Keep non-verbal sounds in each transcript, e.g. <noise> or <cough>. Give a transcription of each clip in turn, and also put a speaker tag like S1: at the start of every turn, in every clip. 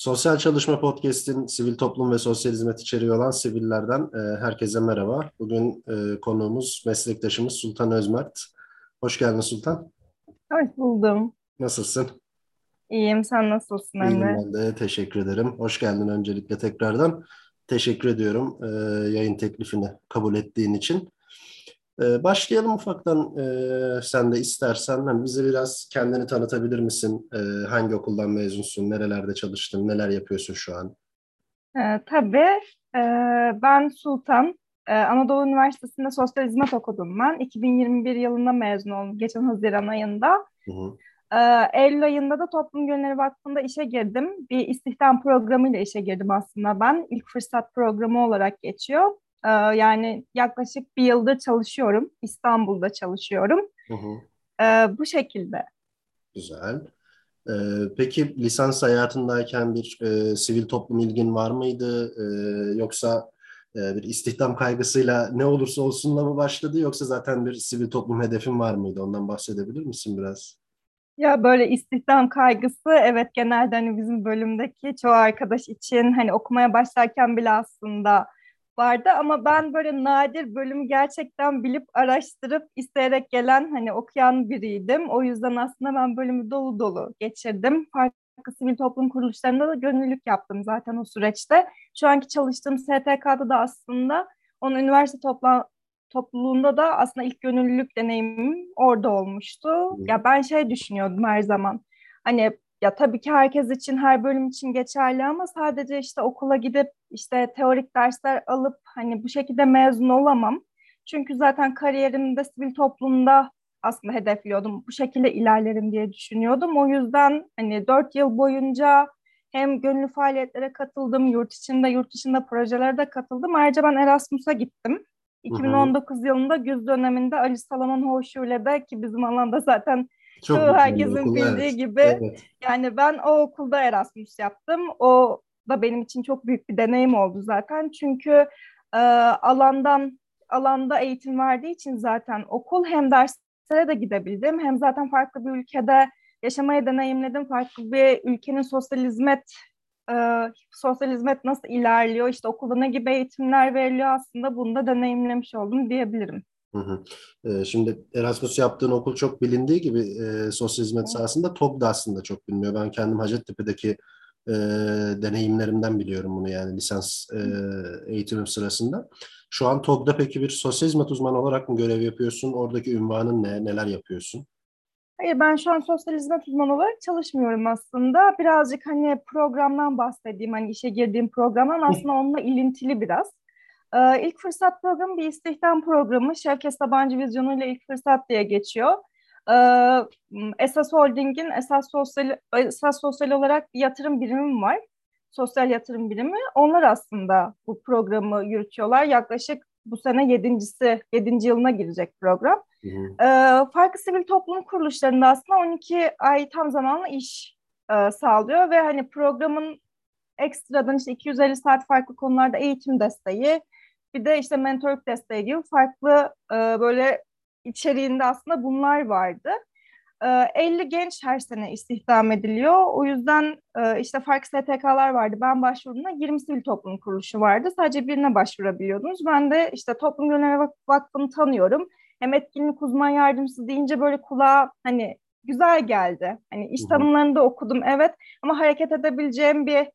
S1: Sosyal Çalışma Podcast'in sivil toplum ve sosyal hizmet içeriği olan sivillerden e, herkese merhaba. Bugün e, konuğumuz meslektaşımız Sultan Özmert. Hoş geldin Sultan.
S2: Hoş buldum.
S1: Nasılsın?
S2: İyiyim, sen nasılsın Emre?
S1: İyiyim ben de, teşekkür ederim. Hoş geldin öncelikle tekrardan. Teşekkür ediyorum e, yayın teklifini kabul ettiğin için. Ee, başlayalım ufaktan ee, sen de istersen. Hani bize biraz kendini tanıtabilir misin? Ee, hangi okuldan mezunsun? Nerelerde çalıştın? Neler yapıyorsun şu an?
S2: Ee, tabii. Ee, ben Sultan. Ee, Anadolu Üniversitesi'nde sosyal hizmet okudum ben. 2021 yılında mezun oldum. Geçen Haziran ayında. Hı hı. Eylül ayında da Toplum Gönülleri Vakfı'nda işe girdim. Bir istihdam programıyla işe girdim aslında ben. İlk fırsat programı olarak geçiyor. Ee, yani yaklaşık bir yıldır çalışıyorum. İstanbul'da çalışıyorum. Hı hı. Ee, bu şekilde.
S1: Güzel. Ee, peki lisans hayatındayken bir e, sivil toplum ilgin var mıydı? Ee, yoksa e, bir istihdam kaygısıyla ne olursa olsunla mı başladı? Yoksa zaten bir sivil toplum hedefin var mıydı? Ondan bahsedebilir misin biraz?
S2: Ya böyle istihdam kaygısı evet genelde hani bizim bölümdeki çoğu arkadaş için hani okumaya başlarken bile aslında vardı ama ben böyle nadir bölümü gerçekten bilip araştırıp isteyerek gelen hani okuyan biriydim. O yüzden aslında ben bölümü dolu dolu geçirdim. Farklı sivil toplum kuruluşlarında da gönüllülük yaptım zaten o süreçte. Şu anki çalıştığım STK'da da aslında onun üniversite topla topluluğunda da aslında ilk gönüllülük deneyimim orada olmuştu. Ya ben şey düşünüyordum her zaman. Hani ya tabii ki herkes için her bölüm için geçerli ama sadece işte okula gidip işte teorik dersler alıp hani bu şekilde mezun olamam. Çünkü zaten kariyerimde sivil toplumda aslında hedefliyordum. Bu şekilde ilerlerim diye düşünüyordum. O yüzden hani dört yıl boyunca hem gönüllü faaliyetlere katıldım, yurt içinde, yurt dışında projelere de katıldım. Ayrıca ben Erasmus'a gittim. 2019 hı hı. yılında güz döneminde Ali Salaman Hoşu ile de ki bizim alanda zaten çok herkesin okul, bildiği evet. gibi evet. yani ben o okulda Erasmus yaptım. O da benim için çok büyük bir deneyim oldu zaten. Çünkü e, alandan alanda eğitim verdiği için zaten okul hem derslere de gidebildim hem zaten farklı bir ülkede yaşamayı deneyimledim. Farklı bir ülkenin sosyal hizmet e, sosyal hizmet nasıl ilerliyor, işte okulda ne gibi eğitimler veriliyor aslında bunu da deneyimlemiş oldum diyebilirim. Hı hı.
S1: Ee, şimdi Erasmus yaptığın okul çok bilindiği gibi e, sosyal hizmet sahasında TOG da aslında çok biliniyor. Ben kendim Hacettepe'deki e, deneyimlerimden biliyorum bunu yani lisans e, eğitimim sırasında. Şu an TOG'da peki bir sosyal hizmet uzmanı olarak mı görev yapıyorsun? Oradaki ünvanın ne? Neler yapıyorsun?
S2: Hayır ben şu an sosyal hizmet uzmanı olarak çalışmıyorum aslında. Birazcık hani programdan bahsedeyim. Hani işe girdiğim programdan aslında onunla ilintili biraz. Ee, ilk fırsat programı bir istihdam programı. Şevket Sabancı Vizyonu ile ilk fırsat diye geçiyor. Ee, esas Holding'in esas sosyal, esas sosyal olarak bir yatırım birimi var. Sosyal yatırım birimi. Onlar aslında bu programı yürütüyorlar. Yaklaşık bu sene yedincisi, yedinci yılına girecek program. Hı hı. Ee, farklı sivil toplum kuruluşlarında aslında 12 ay tam zamanlı iş e, sağlıyor ve hani programın ekstradan işte 250 saat farklı konularda eğitim desteği, bir de işte mentorluk desteği gibi farklı e, böyle içeriğinde aslında bunlar vardı. E, 50 genç her sene istihdam ediliyor. O yüzden e, işte farklı STK'lar vardı. Ben başvurduğumda 20 sivil toplum kuruluşu vardı. Sadece birine başvurabiliyordunuz. Ben de işte Toplum Gönüllü Vakfı'nı tanıyorum. Hem etkinlik uzman yardımcısı deyince böyle kulağa hani güzel geldi. Hani iş tanımlarını da okudum evet ama hareket edebileceğim bir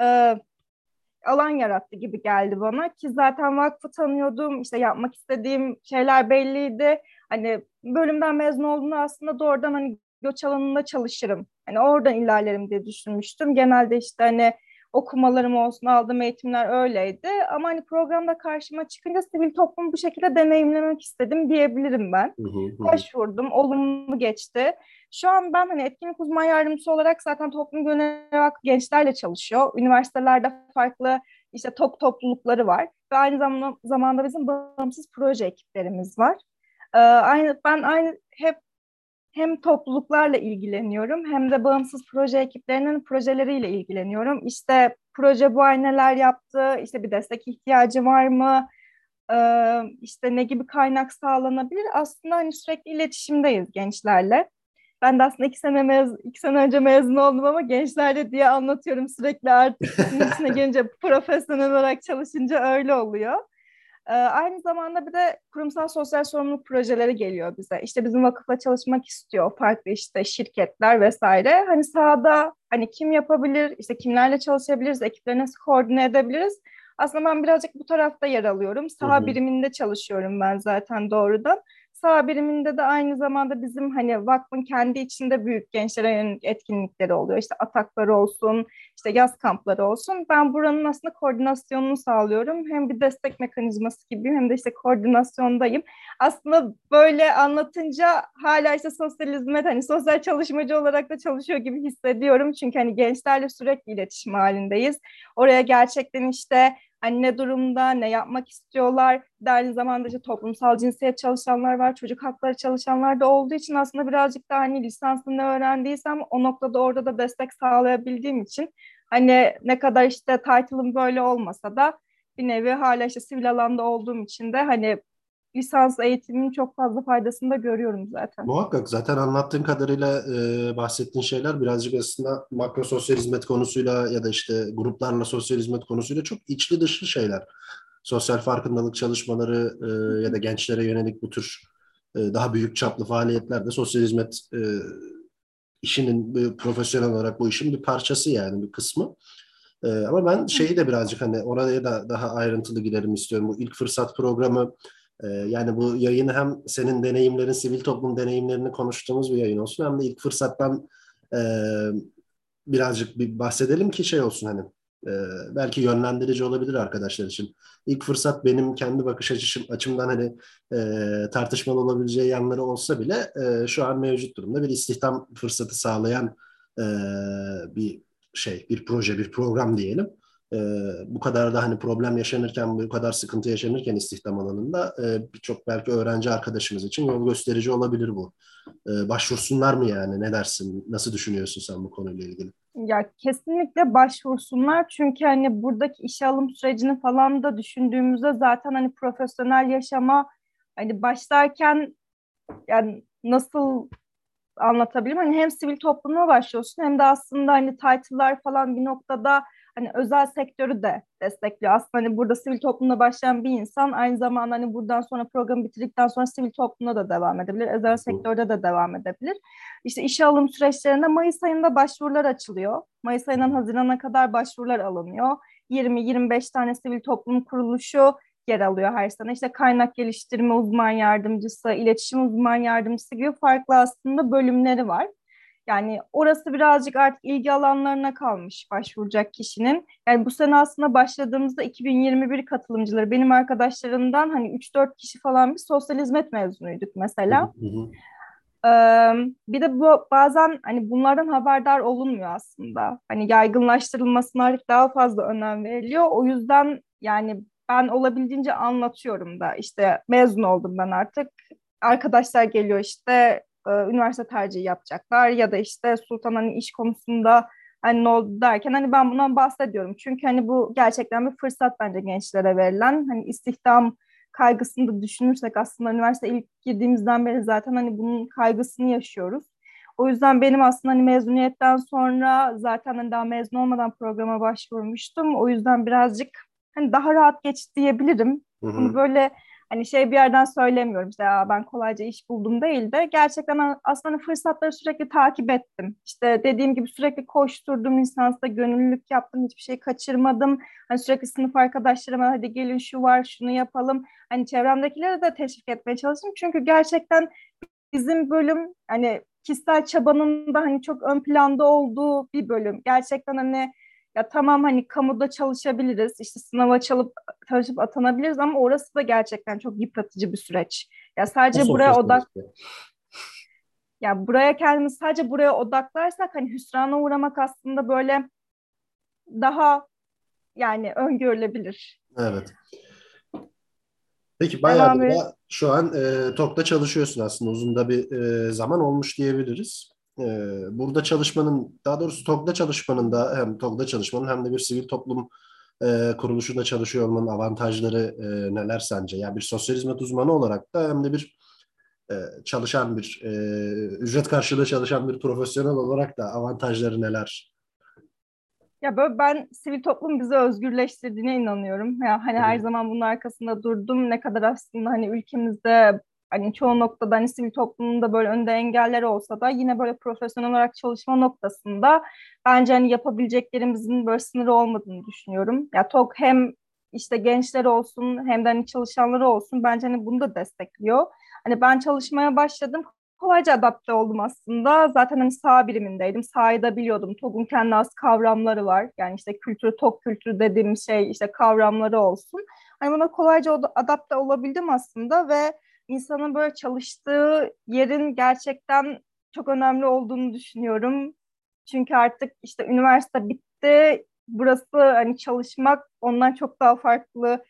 S2: e, alan yarattı gibi geldi bana ki zaten vakfı tanıyordum işte yapmak istediğim şeyler belliydi. Hani bölümden mezun olduğunda aslında doğrudan hani göç alanında çalışırım. Hani oradan ilerlerim diye düşünmüştüm. Genelde işte hani okumalarım olsun aldığım eğitimler öyleydi ama hani programda karşıma çıkınca sivil toplum bu şekilde deneyimlemek istedim diyebilirim ben başvurdum olumlu geçti şu an ben hani etkinlik uzman yardımcısı olarak zaten toplum gönüllü gençlerle çalışıyor. Üniversitelerde farklı işte top toplulukları var ve aynı zamanda, zamanda bizim bağımsız proje ekiplerimiz var. Ee, aynı ben aynı hep hem topluluklarla ilgileniyorum hem de bağımsız proje ekiplerinin projeleriyle ilgileniyorum. İşte proje bu ay neler yaptı, işte bir destek ihtiyacı var mı, ee, işte ne gibi kaynak sağlanabilir. Aslında hani sürekli iletişimdeyiz gençlerle. Ben de aslında iki sene, mez iki sene önce mezun oldum ama gençlerle diye anlatıyorum sürekli artık. içine <laughs> gelince profesyonel olarak çalışınca öyle oluyor. Ee, aynı zamanda bir de kurumsal sosyal sorumluluk projeleri geliyor bize. İşte bizim vakıfla çalışmak istiyor farklı işte şirketler vesaire. Hani sahada hani kim yapabilir, işte kimlerle çalışabiliriz, ekipleri nasıl koordine edebiliriz? Aslında ben birazcık bu tarafta yer alıyorum. Saha biriminde çalışıyorum ben zaten doğrudan. Sağ biriminde de aynı zamanda bizim hani vakfın kendi içinde büyük gençlere yönelik etkinlikleri oluyor. İşte atakları olsun, işte yaz kampları olsun. Ben buranın aslında koordinasyonunu sağlıyorum. Hem bir destek mekanizması gibi hem de işte koordinasyondayım. Aslında böyle anlatınca hala işte sosyal hizmet hani sosyal çalışmacı olarak da çalışıyor gibi hissediyorum. Çünkü hani gençlerle sürekli iletişim halindeyiz. Oraya gerçekten işte hani ne durumda, ne yapmak istiyorlar. De aynı zamanda işte toplumsal cinsiyet çalışanlar var, çocuk hakları çalışanlar da olduğu için aslında birazcık daha hani lisansını öğrendiysem o noktada orada da destek sağlayabildiğim için hani ne kadar işte title'ım böyle olmasa da bir nevi hala işte sivil alanda olduğum için de hani lisans eğitiminin çok fazla faydasını da görüyorum zaten.
S1: Muhakkak zaten anlattığın kadarıyla e, bahsettiğin şeyler birazcık aslında makro sosyal hizmet konusuyla ya da işte gruplarla sosyal hizmet konusuyla çok içli dışlı şeyler. Sosyal farkındalık çalışmaları e, ya da gençlere yönelik bu tür e, daha büyük çaplı faaliyetlerde sosyal hizmet e, işinin bir profesyonel olarak bu işin bir parçası yani bir kısmı. E, ama ben şeyi de birazcık hani oraya da daha ayrıntılı giderim istiyorum. Bu ilk fırsat programı yani bu yayını hem senin deneyimlerin, sivil toplum deneyimlerini konuştuğumuz bir yayın olsun hem de ilk fırsattan e, birazcık bir bahsedelim ki şey olsun hani e, belki yönlendirici olabilir arkadaşlar için. İlk fırsat benim kendi bakış açım, açımdan hani e, tartışmalı olabileceği yanları olsa bile şu an mevcut durumda bir istihdam fırsatı sağlayan bir şey, bir proje, bir program diyelim e, bu kadar da hani problem yaşanırken, bu kadar sıkıntı yaşanırken istihdam alanında e, birçok belki öğrenci arkadaşımız için yol gösterici olabilir bu. E, başvursunlar mı yani? Ne dersin? Nasıl düşünüyorsun sen bu konuyla ilgili?
S2: Ya kesinlikle başvursunlar çünkü hani buradaki işe alım sürecini falan da düşündüğümüzde zaten hani profesyonel yaşama hani başlarken yani nasıl anlatabilirim? Hani hem sivil toplumla başlıyorsun hem de aslında hani title'lar falan bir noktada hani özel sektörü de destekliyor. Aslında hani burada sivil toplumda başlayan bir insan aynı zamanda hani buradan sonra programı bitirdikten sonra sivil toplumda da devam edebilir. Özel sektörde de devam edebilir. İşte işe alım süreçlerinde Mayıs ayında başvurular açılıyor. Mayıs ayından Haziran'a kadar başvurular alınıyor. 20-25 tane sivil toplum kuruluşu yer alıyor her sene. İşte kaynak geliştirme uzman yardımcısı, iletişim uzman yardımcısı gibi farklı aslında bölümleri var. Yani orası birazcık artık ilgi alanlarına kalmış başvuracak kişinin. Yani bu sene aslında başladığımızda 2021 katılımcıları benim arkadaşlarımdan hani 3-4 kişi falan bir sosyal hizmet mezunuyduk mesela. Ee, bir de bu bazen hani bunlardan haberdar olunmuyor aslında. Hani yaygınlaştırılmasına artık daha fazla önem veriliyor. O yüzden yani ben olabildiğince anlatıyorum da işte mezun oldum ben artık. Arkadaşlar geliyor işte e, üniversite tercihi yapacaklar ya da işte Sultan hani iş konusunda hani ne oldu derken hani ben bundan bahsediyorum. Çünkü hani bu gerçekten bir fırsat bence gençlere verilen. Hani istihdam kaygısını da düşünürsek aslında üniversite ilk girdiğimizden beri zaten hani bunun kaygısını yaşıyoruz. O yüzden benim aslında hani mezuniyetten sonra zaten hani daha mezun olmadan programa başvurmuştum. O yüzden birazcık hani daha rahat geçti diyebilirim. Hı hı. Bunu böyle hani şey bir yerden söylemiyorum işte ben kolayca iş buldum değil de gerçekten aslında hani fırsatları sürekli takip ettim. İşte dediğim gibi sürekli koşturdum lisansta gönüllülük yaptım hiçbir şey kaçırmadım. Hani sürekli sınıf arkadaşlarıma hadi gelin şu var şunu yapalım. Hani çevremdekileri de teşvik etmeye çalıştım. Çünkü gerçekten bizim bölüm hani kişisel çabanın da hani çok ön planda olduğu bir bölüm. Gerçekten hani ya tamam hani kamuda çalışabiliriz, işte sınava çalıp çalışıp atanabiliriz ama orası da gerçekten çok yıpratıcı bir süreç. Ya sadece Nasıl buraya odak ya buraya kendimiz sadece buraya odaklarsak hani hüsrana uğramak aslında böyle daha yani öngörülebilir.
S1: Evet. Peki bayağı da şu an e, TOK'ta çalışıyorsun aslında. Uzun da bir e, zaman olmuş diyebiliriz. Ee, burada çalışmanın, daha doğrusu TOG'da çalışmanın da hem TOG'da çalışmanın hem de bir sivil toplum e, kuruluşunda çalışıyor olmanın avantajları e, neler sence? Yani bir sosyal hizmet uzmanı olarak da hem de bir e, çalışan bir e, ücret karşılığı çalışan bir profesyonel olarak da avantajları neler?
S2: Ya böyle ben sivil toplum bizi özgürleştirdiğine inanıyorum. Ya hani her zaman bunun arkasında durdum. Ne kadar aslında hani ülkemizde hani çoğu noktada hani sivil toplumunda böyle önde engeller olsa da yine böyle profesyonel olarak çalışma noktasında bence hani yapabileceklerimizin böyle sınırı olmadığını düşünüyorum. Ya TOK hem işte gençler olsun hem de hani çalışanları olsun bence hani bunu da destekliyor. Hani ben çalışmaya başladım kolayca adapte oldum aslında. Zaten hani sağ birimindeydim. Sahayı da biliyordum. TOG'un kendi az kavramları var. Yani işte kültürü, TOG kültürü dediğim şey işte kavramları olsun. Hani buna kolayca adapte olabildim aslında ve insanın böyle çalıştığı yerin gerçekten çok önemli olduğunu düşünüyorum. Çünkü artık işte üniversite bitti. Burası hani çalışmak ondan çok daha farklı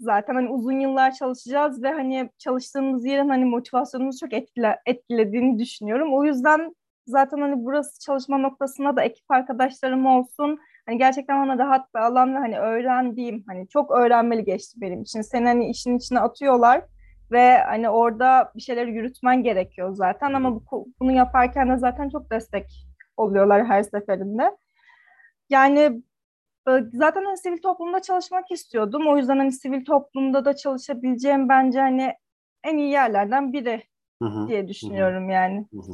S2: zaten hani uzun yıllar çalışacağız ve hani çalıştığımız yerin hani motivasyonumuzu çok etkile, etkilediğini düşünüyorum. O yüzden zaten hani burası çalışma noktasında da ekip arkadaşlarım olsun. Hani gerçekten bana rahat bir alan ve hani öğrendiğim hani çok öğrenmeli geçti benim için. Seni hani işin içine atıyorlar ve hani orada bir şeyler yürütmen gerekiyor zaten ama bu, bunu yaparken de zaten çok destek oluyorlar her seferinde. Yani zaten hani sivil toplumda çalışmak istiyordum. O yüzden hani sivil toplumda da çalışabileceğim bence hani en iyi yerlerden biri hı hı, diye düşünüyorum hı. yani. Hı hı.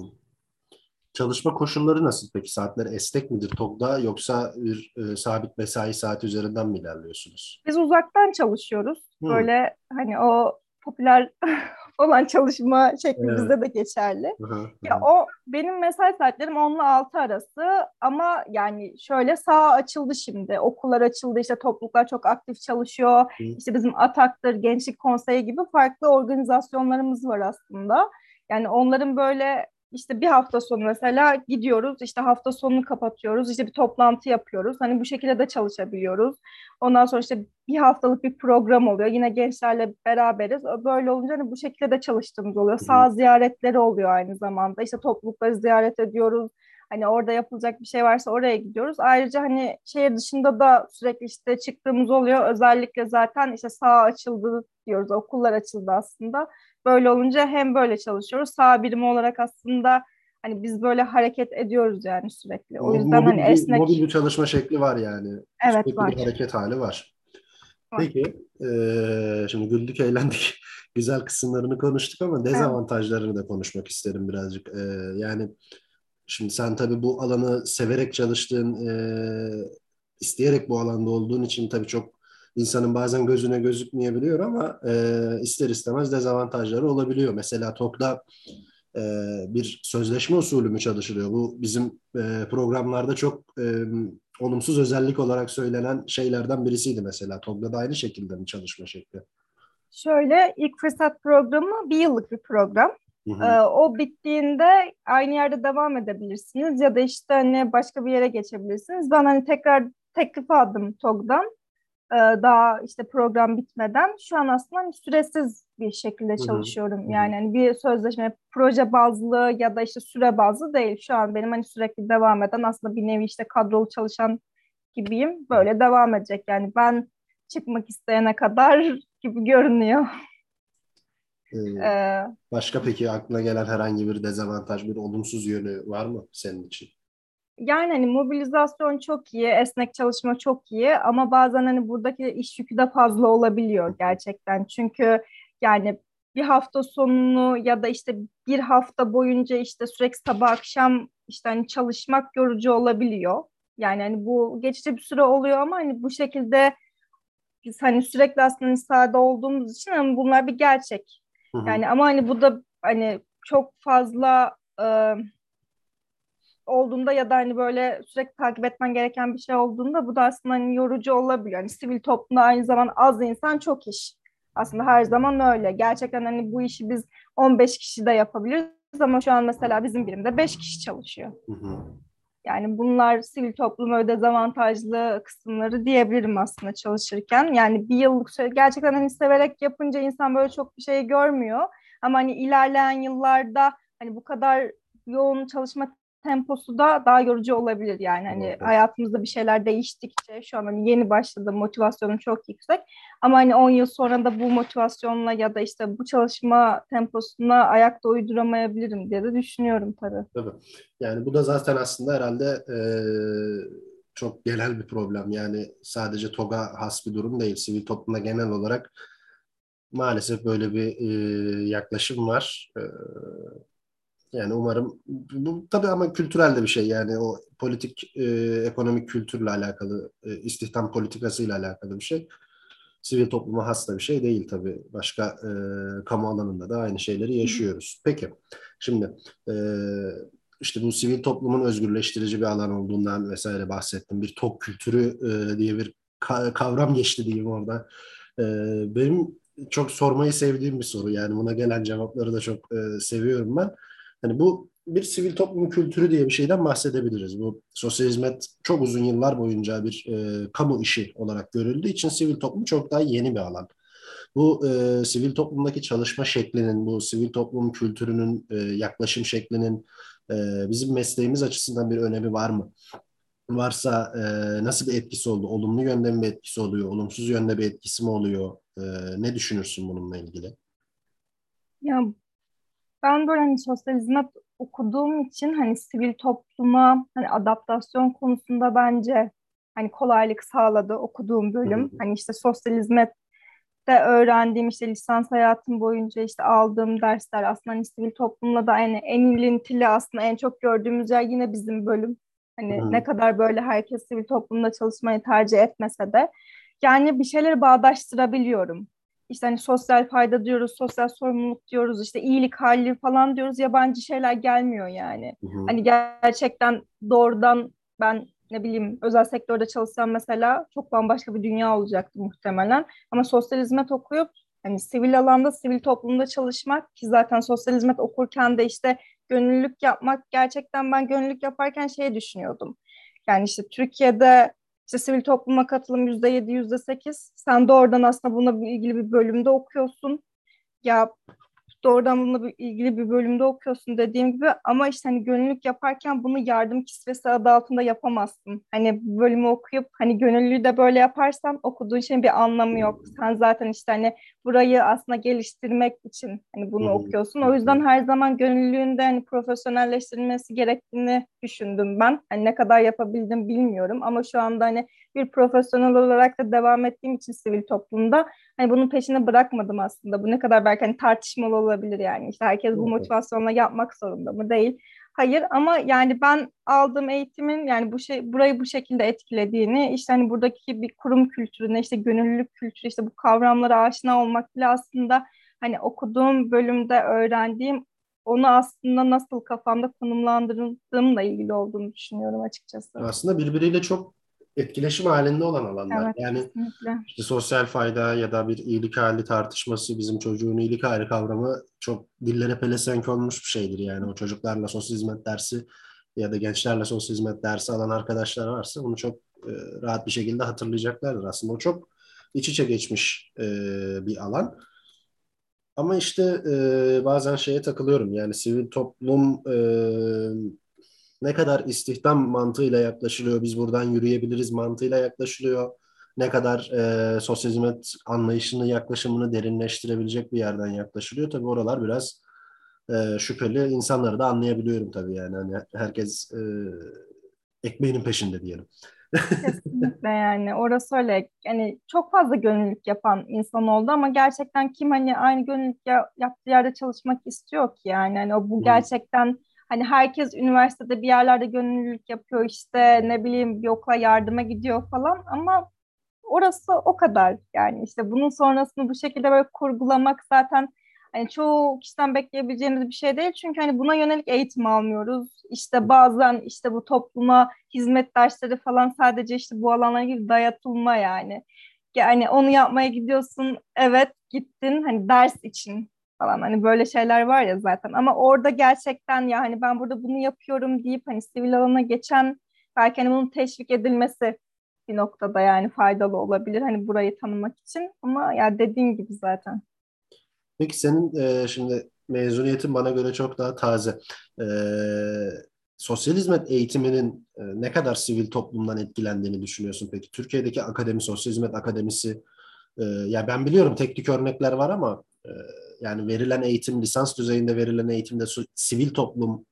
S1: Çalışma koşulları nasıl peki? Saatler esnek midir TOG'da yoksa bir e, sabit mesai saati üzerinden mi ilerliyorsunuz?
S2: Biz uzaktan çalışıyoruz. Hı. Böyle hani o popüler <laughs> olan çalışma şekli evet. de geçerli. Hı hı. Ya o benim mesai saatlerim 10 ile 6 arası ama yani şöyle sağ açıldı şimdi. Okullar açıldı işte topluluklar çok aktif çalışıyor. Hı. İşte bizim Atak'tır, Gençlik Konseyi gibi farklı organizasyonlarımız var aslında. Yani onların böyle işte bir hafta sonu mesela gidiyoruz işte hafta sonunu kapatıyoruz işte bir toplantı yapıyoruz. Hani bu şekilde de çalışabiliyoruz. Ondan sonra işte bir haftalık bir program oluyor. Yine gençlerle beraberiz. Böyle olunca hani bu şekilde de çalıştığımız oluyor. Sağ ziyaretleri oluyor aynı zamanda. İşte toplulukları ziyaret ediyoruz Hani orada yapılacak bir şey varsa oraya gidiyoruz. Ayrıca hani şehir dışında da sürekli işte çıktığımız oluyor. Özellikle zaten işte sağ açıldı diyoruz. Okullar açıldı aslında. Böyle olunca hem böyle çalışıyoruz. Sağ birimi olarak aslında hani biz böyle hareket ediyoruz yani sürekli. O yüzden mobil, hani esnek.
S1: Mobil bir çalışma şekli var yani.
S2: Evet sürekli var.
S1: bir hareket hali var. var. Peki e, şimdi güldük eğlendik. <laughs> Güzel kısımlarını konuştuk ama dezavantajlarını evet. da konuşmak isterim birazcık. E, yani Şimdi sen tabii bu alanı severek çalıştığın, e, isteyerek bu alanda olduğun için tabii çok insanın bazen gözüne gözükmeyebiliyor ama e, ister istemez dezavantajları olabiliyor. Mesela TOK'da e, bir sözleşme usulü mü çalışılıyor? Bu bizim e, programlarda çok e, olumsuz özellik olarak söylenen şeylerden birisiydi mesela. TOK'da da aynı şekilde mi çalışma şekli?
S2: Şöyle ilk fırsat programı bir yıllık bir program. Hı hı. O bittiğinde aynı yerde devam edebilirsiniz ya da işte hani başka bir yere geçebilirsiniz. Ben hani tekrar teklif aldım TOG'dan daha işte program bitmeden. Şu an aslında hani süresiz bir şekilde çalışıyorum. Hı hı. Yani hani bir sözleşme proje bazlı ya da işte süre bazlı değil. Şu an benim hani sürekli devam eden aslında bir nevi işte kadrolu çalışan gibiyim. Böyle devam edecek. Yani ben çıkmak isteyene kadar <laughs> gibi görünüyor.
S1: Ee, başka peki aklına gelen herhangi bir dezavantaj, bir olumsuz yönü var mı senin için?
S2: Yani hani mobilizasyon çok iyi, esnek çalışma çok iyi ama bazen hani buradaki iş yükü de fazla olabiliyor gerçekten. Çünkü yani bir hafta sonunu ya da işte bir hafta boyunca işte sürekli sabah akşam işte hani çalışmak yorucu olabiliyor. Yani hani bu geçici bir süre oluyor ama hani bu şekilde biz hani sürekli aslında sahada olduğumuz için hani bunlar bir gerçek. Yani ama hani bu da hani çok fazla e, olduğunda ya da hani böyle sürekli takip etmen gereken bir şey olduğunda bu da aslında hani yorucu olabiliyor. Hani sivil toplumda aynı zaman az insan çok iş. Aslında her zaman öyle. Gerçekten hani bu işi biz 15 kişi de yapabiliriz ama şu an mesela bizim birimde 5 kişi çalışıyor. Hı hı. Yani bunlar sivil toplum öyle dezavantajlı kısımları diyebilirim aslında çalışırken. Yani bir yıllık süre gerçekten hani severek yapınca insan böyle çok bir şey görmüyor. Ama hani ilerleyen yıllarda hani bu kadar yoğun çalışma temposu da daha yorucu olabilir yani hani evet. hayatımızda bir şeyler değiştikçe şu an hani yeni başladı motivasyonum çok yüksek ama hani 10 yıl sonra da bu motivasyonla ya da işte bu çalışma temposuna ayakta uyduramayabilirim diye de düşünüyorum tabii.
S1: Tabii. Yani bu da zaten aslında herhalde e, çok genel bir problem. Yani sadece TOG'a has bir durum değil. Sivil toplumda genel olarak maalesef böyle bir e, yaklaşım var. E, yani umarım bu tabii ama kültürel de bir şey yani o politik e, ekonomik kültürle alakalı e, istihdam politikasıyla alakalı bir şey. Sivil topluma has da bir şey değil tabii. Başka e, kamu alanında da aynı şeyleri yaşıyoruz. Peki şimdi e, işte bu sivil toplumun özgürleştirici bir alan olduğundan vesaire bahsettim. Bir tok kültürü e, diye bir kavram geçti diyeyim orada. E, benim çok sormayı sevdiğim bir soru. Yani buna gelen cevapları da çok e, seviyorum ben. Hani bu bir sivil toplum kültürü diye bir şeyden bahsedebiliriz. Bu sosyal hizmet çok uzun yıllar boyunca bir e, kamu işi olarak görüldüğü için sivil toplum çok daha yeni bir alan. Bu e, sivil toplumdaki çalışma şeklinin, bu sivil toplum kültürünün, e, yaklaşım şeklinin e, bizim mesleğimiz açısından bir önemi var mı? Varsa e, nasıl bir etkisi oldu? Olumlu yönde mi bir etkisi oluyor? Olumsuz yönde bir etkisi mi oluyor? E, ne düşünürsün bununla ilgili?
S2: Ya ben böyle hani sosyal hizmet okuduğum için hani sivil topluma hani adaptasyon konusunda bence hani kolaylık sağladı okuduğum bölüm. Hani işte sosyal hizmet de öğrendiğim işte lisans hayatım boyunca işte aldığım dersler aslında hani sivil toplumla da aynı en ilintili aslında en çok gördüğümüz yer yine bizim bölüm. Hani Hı. ne kadar böyle herkes sivil toplumda çalışmayı tercih etmese de yani bir şeyleri bağdaştırabiliyorum işte hani sosyal fayda diyoruz, sosyal sorumluluk diyoruz, işte iyilik hali falan diyoruz. Yabancı şeyler gelmiyor yani. Hı hı. Hani gerçekten doğrudan ben ne bileyim özel sektörde çalışsam mesela çok bambaşka bir dünya olacaktı muhtemelen. Ama sosyal hizmet okuyup hani sivil alanda, sivil toplumda çalışmak ki zaten sosyal hizmet okurken de işte gönüllülük yapmak gerçekten ben gönüllülük yaparken şey düşünüyordum. Yani işte Türkiye'de işte sivil topluma katılım yüzde yedi, yüzde sekiz. Sen doğrudan aslında buna ilgili bir bölümde okuyorsun. Ya doğrudan bununla ilgili bir bölümde okuyorsun dediğim gibi ama işte hani gönüllülük yaparken bunu yardım kisvesi adı altında yapamazsın. Hani bölümü okuyup hani gönüllülüğü de böyle yaparsan okuduğun şeyin bir anlamı yok. Sen zaten işte hani burayı aslında geliştirmek için hani bunu okuyorsun. O yüzden her zaman gönüllülüğün de hani profesyonelleştirilmesi gerektiğini düşündüm ben. Hani ne kadar yapabildim bilmiyorum ama şu anda hani bir profesyonel olarak da devam ettiğim için sivil toplumda hani bunun peşini bırakmadım aslında. Bu ne kadar belki hani tartışmalı olabilir yani. İşte herkes bu motivasyonla yapmak zorunda mı? Değil. Hayır ama yani ben aldığım eğitimin yani bu şey burayı bu şekilde etkilediğini işte hani buradaki bir kurum kültürüne işte gönüllülük kültürü işte bu kavramlara aşina olmak bile aslında hani okuduğum bölümde öğrendiğim onu aslında nasıl kafamda konumlandırdığımla ilgili olduğunu düşünüyorum açıkçası.
S1: Aslında birbiriyle çok etkileşim halinde olan alanlar. Evet, yani kesinlikle. işte sosyal fayda ya da bir iyilik hali tartışması bizim çocuğun iyilik hali kavramı çok dillere pelesenk olmuş bir şeydir. Yani o çocuklarla sosyal hizmet dersi ya da gençlerle sosyal hizmet dersi alan arkadaşlar varsa bunu çok e, rahat bir şekilde hatırlayacaklardır. Aslında o çok iç içe geçmiş e, bir alan. Ama işte e, bazen şeye takılıyorum yani sivil toplum e, ne kadar istihdam mantığıyla yaklaşılıyor, biz buradan yürüyebiliriz mantığıyla yaklaşılıyor, ne kadar e, sosyal hizmet anlayışını, yaklaşımını derinleştirebilecek bir yerden yaklaşılıyor. Tabii oralar biraz e, şüpheli. İnsanları da anlayabiliyorum tabii yani. Hani herkes e, ekmeğinin peşinde diyelim.
S2: Kesinlikle yani orası öyle. Yani çok fazla gönüllülük yapan insan oldu ama gerçekten kim hani aynı gönüllülük ya, yaptığı yerde çalışmak istiyor ki yani hani o bu gerçekten Hani herkes üniversitede bir yerlerde gönüllülük yapıyor işte ne bileyim bir okula yardıma gidiyor falan ama orası o kadar yani işte bunun sonrasını bu şekilde böyle kurgulamak zaten hani çoğu kişiden bekleyebileceğimiz bir şey değil çünkü hani buna yönelik eğitim almıyoruz. İşte bazen işte bu topluma hizmet dersleri falan sadece işte bu alanlara ilgili dayatılma yani. Yani onu yapmaya gidiyorsun evet gittin hani ders için falan hani böyle şeyler var ya zaten ama orada gerçekten ya hani ben burada bunu yapıyorum deyip hani sivil alana geçen belki hani bunun teşvik edilmesi bir noktada yani faydalı olabilir hani burayı tanımak için ama ya dediğin gibi zaten.
S1: Peki senin e, şimdi mezuniyetin bana göre çok daha taze. E, sosyal hizmet eğitiminin e, ne kadar sivil toplumdan etkilendiğini düşünüyorsun peki? Türkiye'deki akademi, sosyal hizmet akademisi, e, ya ben biliyorum teknik örnekler var ama e, yani verilen eğitim, lisans düzeyinde verilen eğitimde sivil toplum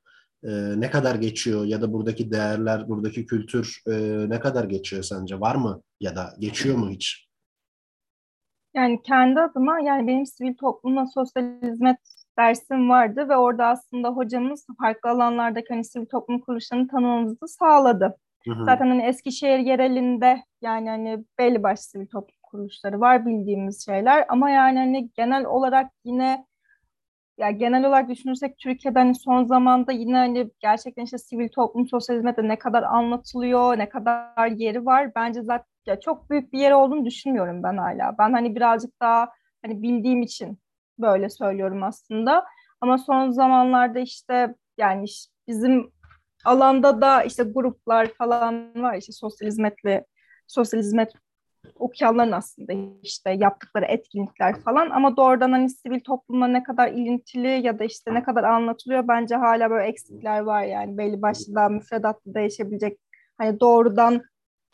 S1: e, ne kadar geçiyor ya da buradaki değerler, buradaki kültür e, ne kadar geçiyor sence? Var mı ya da geçiyor mu hiç?
S2: Yani kendi adıma yani benim sivil toplumla sosyal hizmet dersim vardı ve orada aslında hocamız farklı alanlardaki hani sivil toplum kuruluşlarını tanımamızı sağladı. Hı hı. Zaten hani Eskişehir yerelinde yani hani belli başlı sivil toplum kuruluşları var bildiğimiz şeyler ama yani hani genel olarak yine ya genel olarak düşünürsek Türkiye'de hani son zamanda yine hani gerçekten işte sivil toplum sosyal hizmette ne kadar anlatılıyor, ne kadar yeri var. Bence zaten ya çok büyük bir yer olduğunu düşünmüyorum ben hala. Ben hani birazcık daha hani bildiğim için böyle söylüyorum aslında. Ama son zamanlarda işte yani bizim alanda da işte gruplar falan var işte sosyal hizmetli sosyal hizmet okuyanların aslında işte yaptıkları etkinlikler falan ama doğrudan hani sivil toplumla ne kadar ilintili ya da işte ne kadar anlatılıyor bence hala böyle eksikler var yani belli başlı daha müfredatta değişebilecek hani doğrudan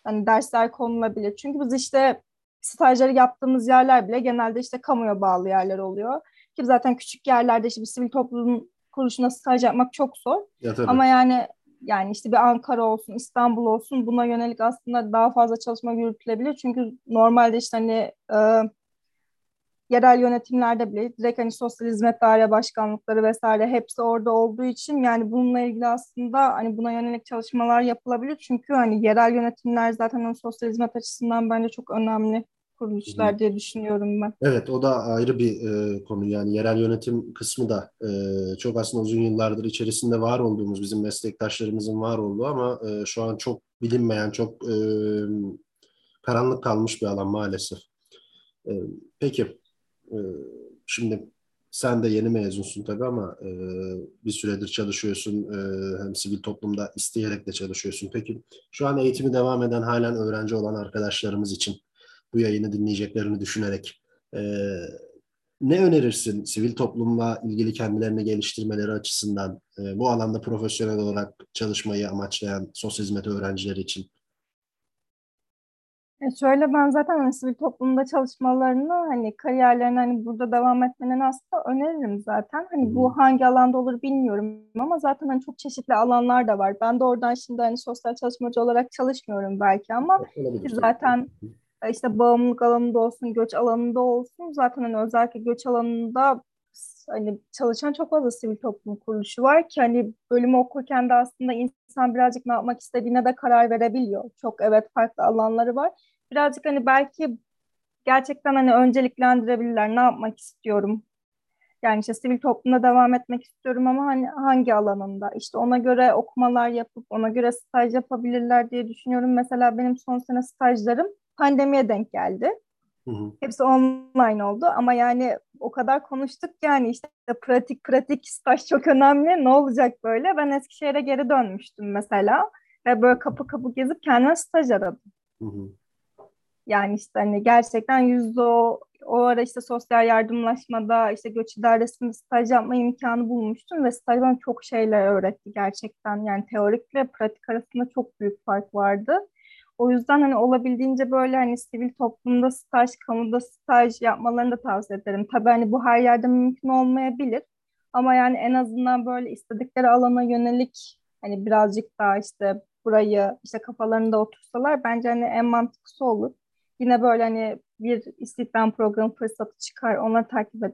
S2: hani dersler konulabilir. Çünkü biz işte stajları yaptığımız yerler bile genelde işte kamuya bağlı yerler oluyor. Ki zaten küçük yerlerde işte bir sivil toplum kuruluşuna staj yapmak çok zor. Ya, Ama yani yani işte bir Ankara olsun, İstanbul olsun buna yönelik aslında daha fazla çalışma yürütülebilir. Çünkü normalde işte hani e, yerel yönetimlerde bile direkt hani sosyal hizmet daire başkanlıkları vesaire hepsi orada olduğu için yani bununla ilgili aslında hani buna yönelik çalışmalar yapılabilir. Çünkü hani yerel yönetimler zaten hani sosyal hizmet açısından bence çok önemli kuruluşlar diye düşünüyorum ben.
S1: Evet o da ayrı bir e, konu yani yerel yönetim kısmı da e, çok aslında uzun yıllardır içerisinde var olduğumuz bizim meslektaşlarımızın var olduğu ama e, şu an çok bilinmeyen çok e, karanlık kalmış bir alan maalesef. E, peki e, şimdi sen de yeni mezunsun tabii ama e, bir süredir çalışıyorsun. E, hem sivil toplumda isteyerek de çalışıyorsun. Peki şu an eğitimi devam eden halen öğrenci olan arkadaşlarımız için bu yayını dinleyeceklerini düşünerek e, ne önerirsin sivil toplumla ilgili kendilerini geliştirmeleri açısından e, bu alanda profesyonel olarak çalışmayı amaçlayan sosyal hizmet öğrencileri için?
S2: E şöyle ben zaten hani sivil toplumda çalışmalarını hani kariyerlerini hani burada devam etmeni aslında öneririm zaten. Hani bu hangi alanda olur bilmiyorum ama zaten hani çok çeşitli alanlar da var. Ben de oradan şimdi hani sosyal çalışmacı olarak çalışmıyorum belki ama zaten işte bağımlılık alanında olsun, göç alanında olsun zaten hani özellikle göç alanında hani çalışan çok fazla sivil toplum kuruluşu var ki hani bölümü okurken de aslında insan birazcık ne yapmak istediğine de karar verebiliyor. Çok evet farklı alanları var. Birazcık hani belki gerçekten hani önceliklendirebilirler. Ne yapmak istiyorum? Yani işte sivil toplumda devam etmek istiyorum ama hani hangi alanında? İşte ona göre okumalar yapıp ona göre staj yapabilirler diye düşünüyorum. Mesela benim son sene stajlarım pandemiye denk geldi. Hı hı. Hepsi online oldu ama yani o kadar konuştuk yani işte pratik pratik staj çok önemli ne olacak böyle. Ben Eskişehir'e geri dönmüştüm mesela ve böyle kapı kapı gezip kendime staj aradım. Hı hı. Yani işte hani gerçekten yüzde o, o ara işte sosyal yardımlaşmada işte göç idaresinde staj yapma imkanı bulmuştum ve staj bana çok şeyler öğretti gerçekten. Yani teorikle pratik arasında çok büyük fark vardı. O yüzden hani olabildiğince böyle hani sivil toplumda staj, kamuda staj yapmalarını da tavsiye ederim. Tabii hani bu her yerde mümkün olmayabilir. Ama yani en azından böyle istedikleri alana yönelik hani birazcık daha işte burayı işte kafalarında otursalar bence hani en mantıklısı olur. Yine böyle hani bir istihdam programı fırsatı çıkar, onları takip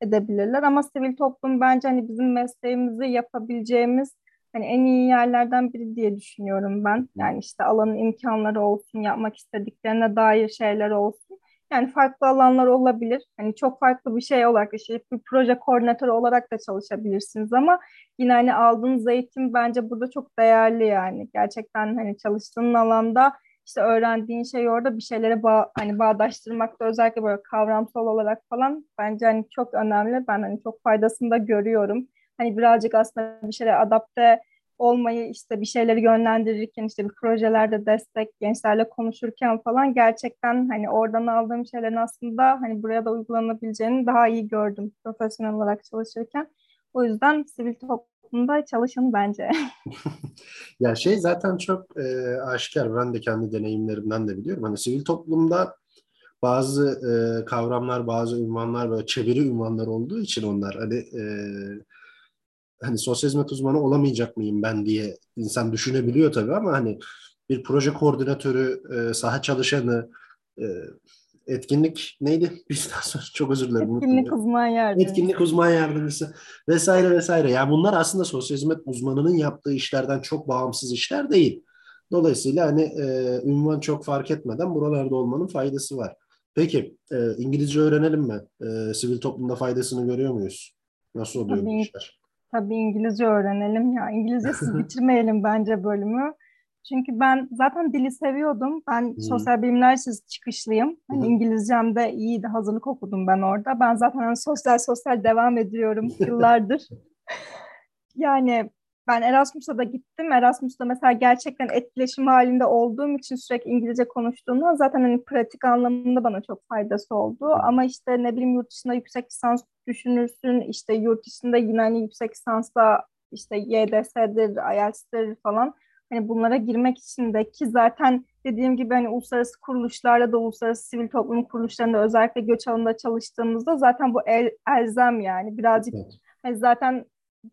S2: edebilirler. Ama sivil toplum bence hani bizim mesleğimizi yapabileceğimiz hani en iyi yerlerden biri diye düşünüyorum ben. Yani işte alanın imkanları olsun, yapmak istediklerine dair şeyler olsun. Yani farklı alanlar olabilir. Hani çok farklı bir şey olarak işte bir proje koordinatörü olarak da çalışabilirsiniz ama yine hani aldığınız eğitim bence burada çok değerli yani. Gerçekten hani çalıştığın alanda işte öğrendiğin şey orada bir şeylere bağ, hani bağdaştırmakta özellikle böyle kavramsal olarak falan bence hani çok önemli. Ben hani çok faydasını da görüyorum hani birazcık aslında bir şeylere adapte olmayı işte bir şeyleri yönlendirirken işte bir projelerde destek gençlerle konuşurken falan gerçekten hani oradan aldığım şeylerin aslında hani buraya da uygulanabileceğini daha iyi gördüm profesyonel olarak çalışırken. O yüzden sivil toplum toplumda çalışın bence. <laughs>
S1: ya şey zaten çok e, aşikar. Ben de kendi deneyimlerimden de biliyorum. Hani sivil toplumda bazı e, kavramlar, bazı ünvanlar böyle çeviri ünvanlar olduğu için onlar hani e, hani sosyal hizmet uzmanı olamayacak mıyım ben diye insan düşünebiliyor tabii ama hani bir proje koordinatörü, e, saha çalışanı, e, etkinlik neydi? <laughs> Bizden sonra çok özür dilerim.
S2: Etkinlik uzman yardımcısı.
S1: Etkinlik uzman yardımcısı vesaire vesaire. Yani bunlar aslında sosyal hizmet uzmanının yaptığı işlerden çok bağımsız işler değil. Dolayısıyla hani e, ünvan çok fark etmeden buralarda olmanın faydası var. Peki e, İngilizce öğrenelim mi? E, sivil toplumda faydasını görüyor muyuz? Nasıl oluyor
S2: tabii,
S1: bu işler?
S2: Tabii İngilizce öğrenelim ya. İngilizcesiz <laughs> bitirmeyelim bence bölümü. Çünkü ben zaten dili seviyordum. Ben hmm. sosyal bilimler çıkışlıyım. Hani İngilizcem de iyiydi. Hazırlık okudum ben orada. Ben zaten hani sosyal sosyal devam ediyorum <laughs> yıllardır. yani ben Erasmus'a da gittim. Erasmus'ta mesela gerçekten etkileşim halinde olduğum için sürekli İngilizce konuştuğumda zaten hani pratik anlamında bana çok faydası oldu. Ama işte ne bileyim yurt dışında yüksek lisans düşünürsün. İşte yurt dışında yine hani yüksek lisansla işte YDS'dir, IELTS'tir falan. Hani bunlara girmek için de ki zaten dediğim gibi hani uluslararası kuruluşlarla da uluslararası sivil toplum kuruluşlarında özellikle göç alanında çalıştığımızda zaten bu el, elzem yani birazcık evet. hani zaten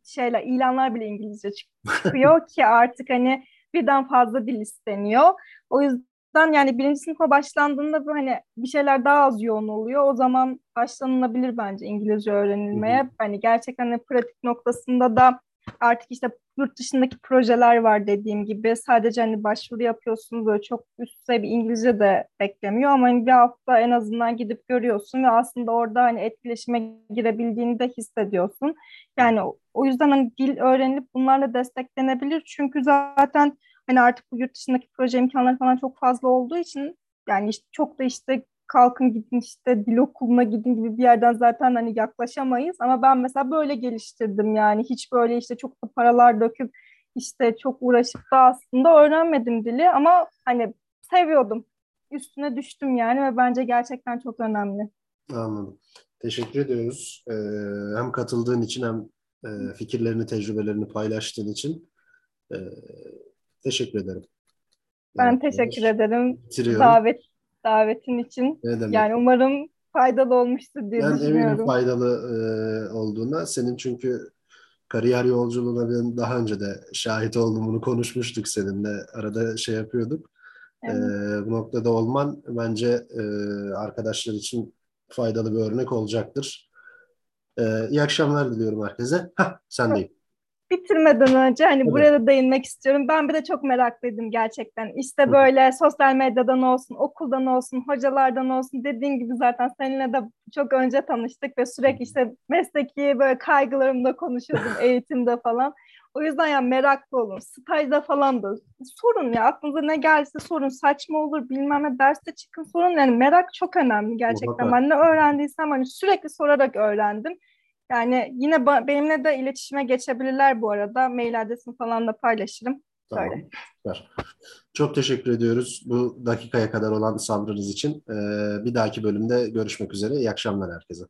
S2: şeyler ilanlar bile İngilizce çıkıyor <laughs> ki artık hani birden fazla dil isteniyor. O yüzden yani birinci sınıfa başlandığında bu hani bir şeyler daha az yoğun oluyor. O zaman başlanılabilir bence İngilizce öğrenilmeye. Hani gerçekten hani pratik noktasında da artık işte yurt dışındaki projeler var dediğim gibi. Sadece hani başvuru yapıyorsunuz böyle çok üst düzey bir İngilizce de beklemiyor ama hani bir hafta en azından gidip görüyorsun ve aslında orada hani etkileşime girebildiğini de hissediyorsun. Yani o yüzden hani dil öğrenilip bunlarla desteklenebilir. Çünkü zaten hani artık bu yurt dışındaki proje imkanları falan çok fazla olduğu için yani işte çok da işte kalkın gidin işte dil okuluna gidin gibi bir yerden zaten hani yaklaşamayız. Ama ben mesela böyle geliştirdim yani hiç böyle işte çok da paralar döküp işte çok uğraşıp da aslında öğrenmedim dili ama hani seviyordum. Üstüne düştüm yani ve bence gerçekten çok önemli.
S1: Anladım. Teşekkür ediyoruz. Ee, hem katıldığın için hem e, fikirlerini, tecrübelerini paylaştığın için e, teşekkür ederim.
S2: Ben yani, teşekkür ederim. Davet davetin için. Ne demek? Yani umarım faydalı olmuştur diye ben düşünüyorum. Ben eminim
S1: faydalı e, olduğuna. Senin çünkü kariyer yolculuğuna ben daha önce de şahit oldum. Bunu konuşmuştuk seninle. Arada şey yapıyorduk. Evet. E, bu noktada olman bence e, arkadaşlar için faydalı bir örnek olacaktır. E, iyi akşamlar diliyorum herkese. Hah, sen değil
S2: bitirmeden önce hani evet. buraya da değinmek istiyorum. Ben bir de çok meraklıydım gerçekten. İşte böyle sosyal medyadan olsun, okuldan olsun, hocalardan olsun dediğin gibi zaten seninle de çok önce tanıştık ve sürekli işte mesleki böyle kaygılarımda konuşuyordum <laughs> eğitimde falan. O yüzden ya meraklı olun. Stajda falan da sorun ya aklınıza ne gelse sorun. Saçma olur bilmem ne derste çıkın sorun. Yani merak çok önemli gerçekten. Ben ne öğrendiysem hani sürekli sorarak öğrendim. Yani yine benimle de iletişime geçebilirler bu arada. Mail adresimi falan da paylaşırım. Tamam. Süper.
S1: Çok teşekkür ediyoruz bu dakikaya kadar olan sabrınız için. Ee, bir dahaki bölümde görüşmek üzere. İyi akşamlar herkese.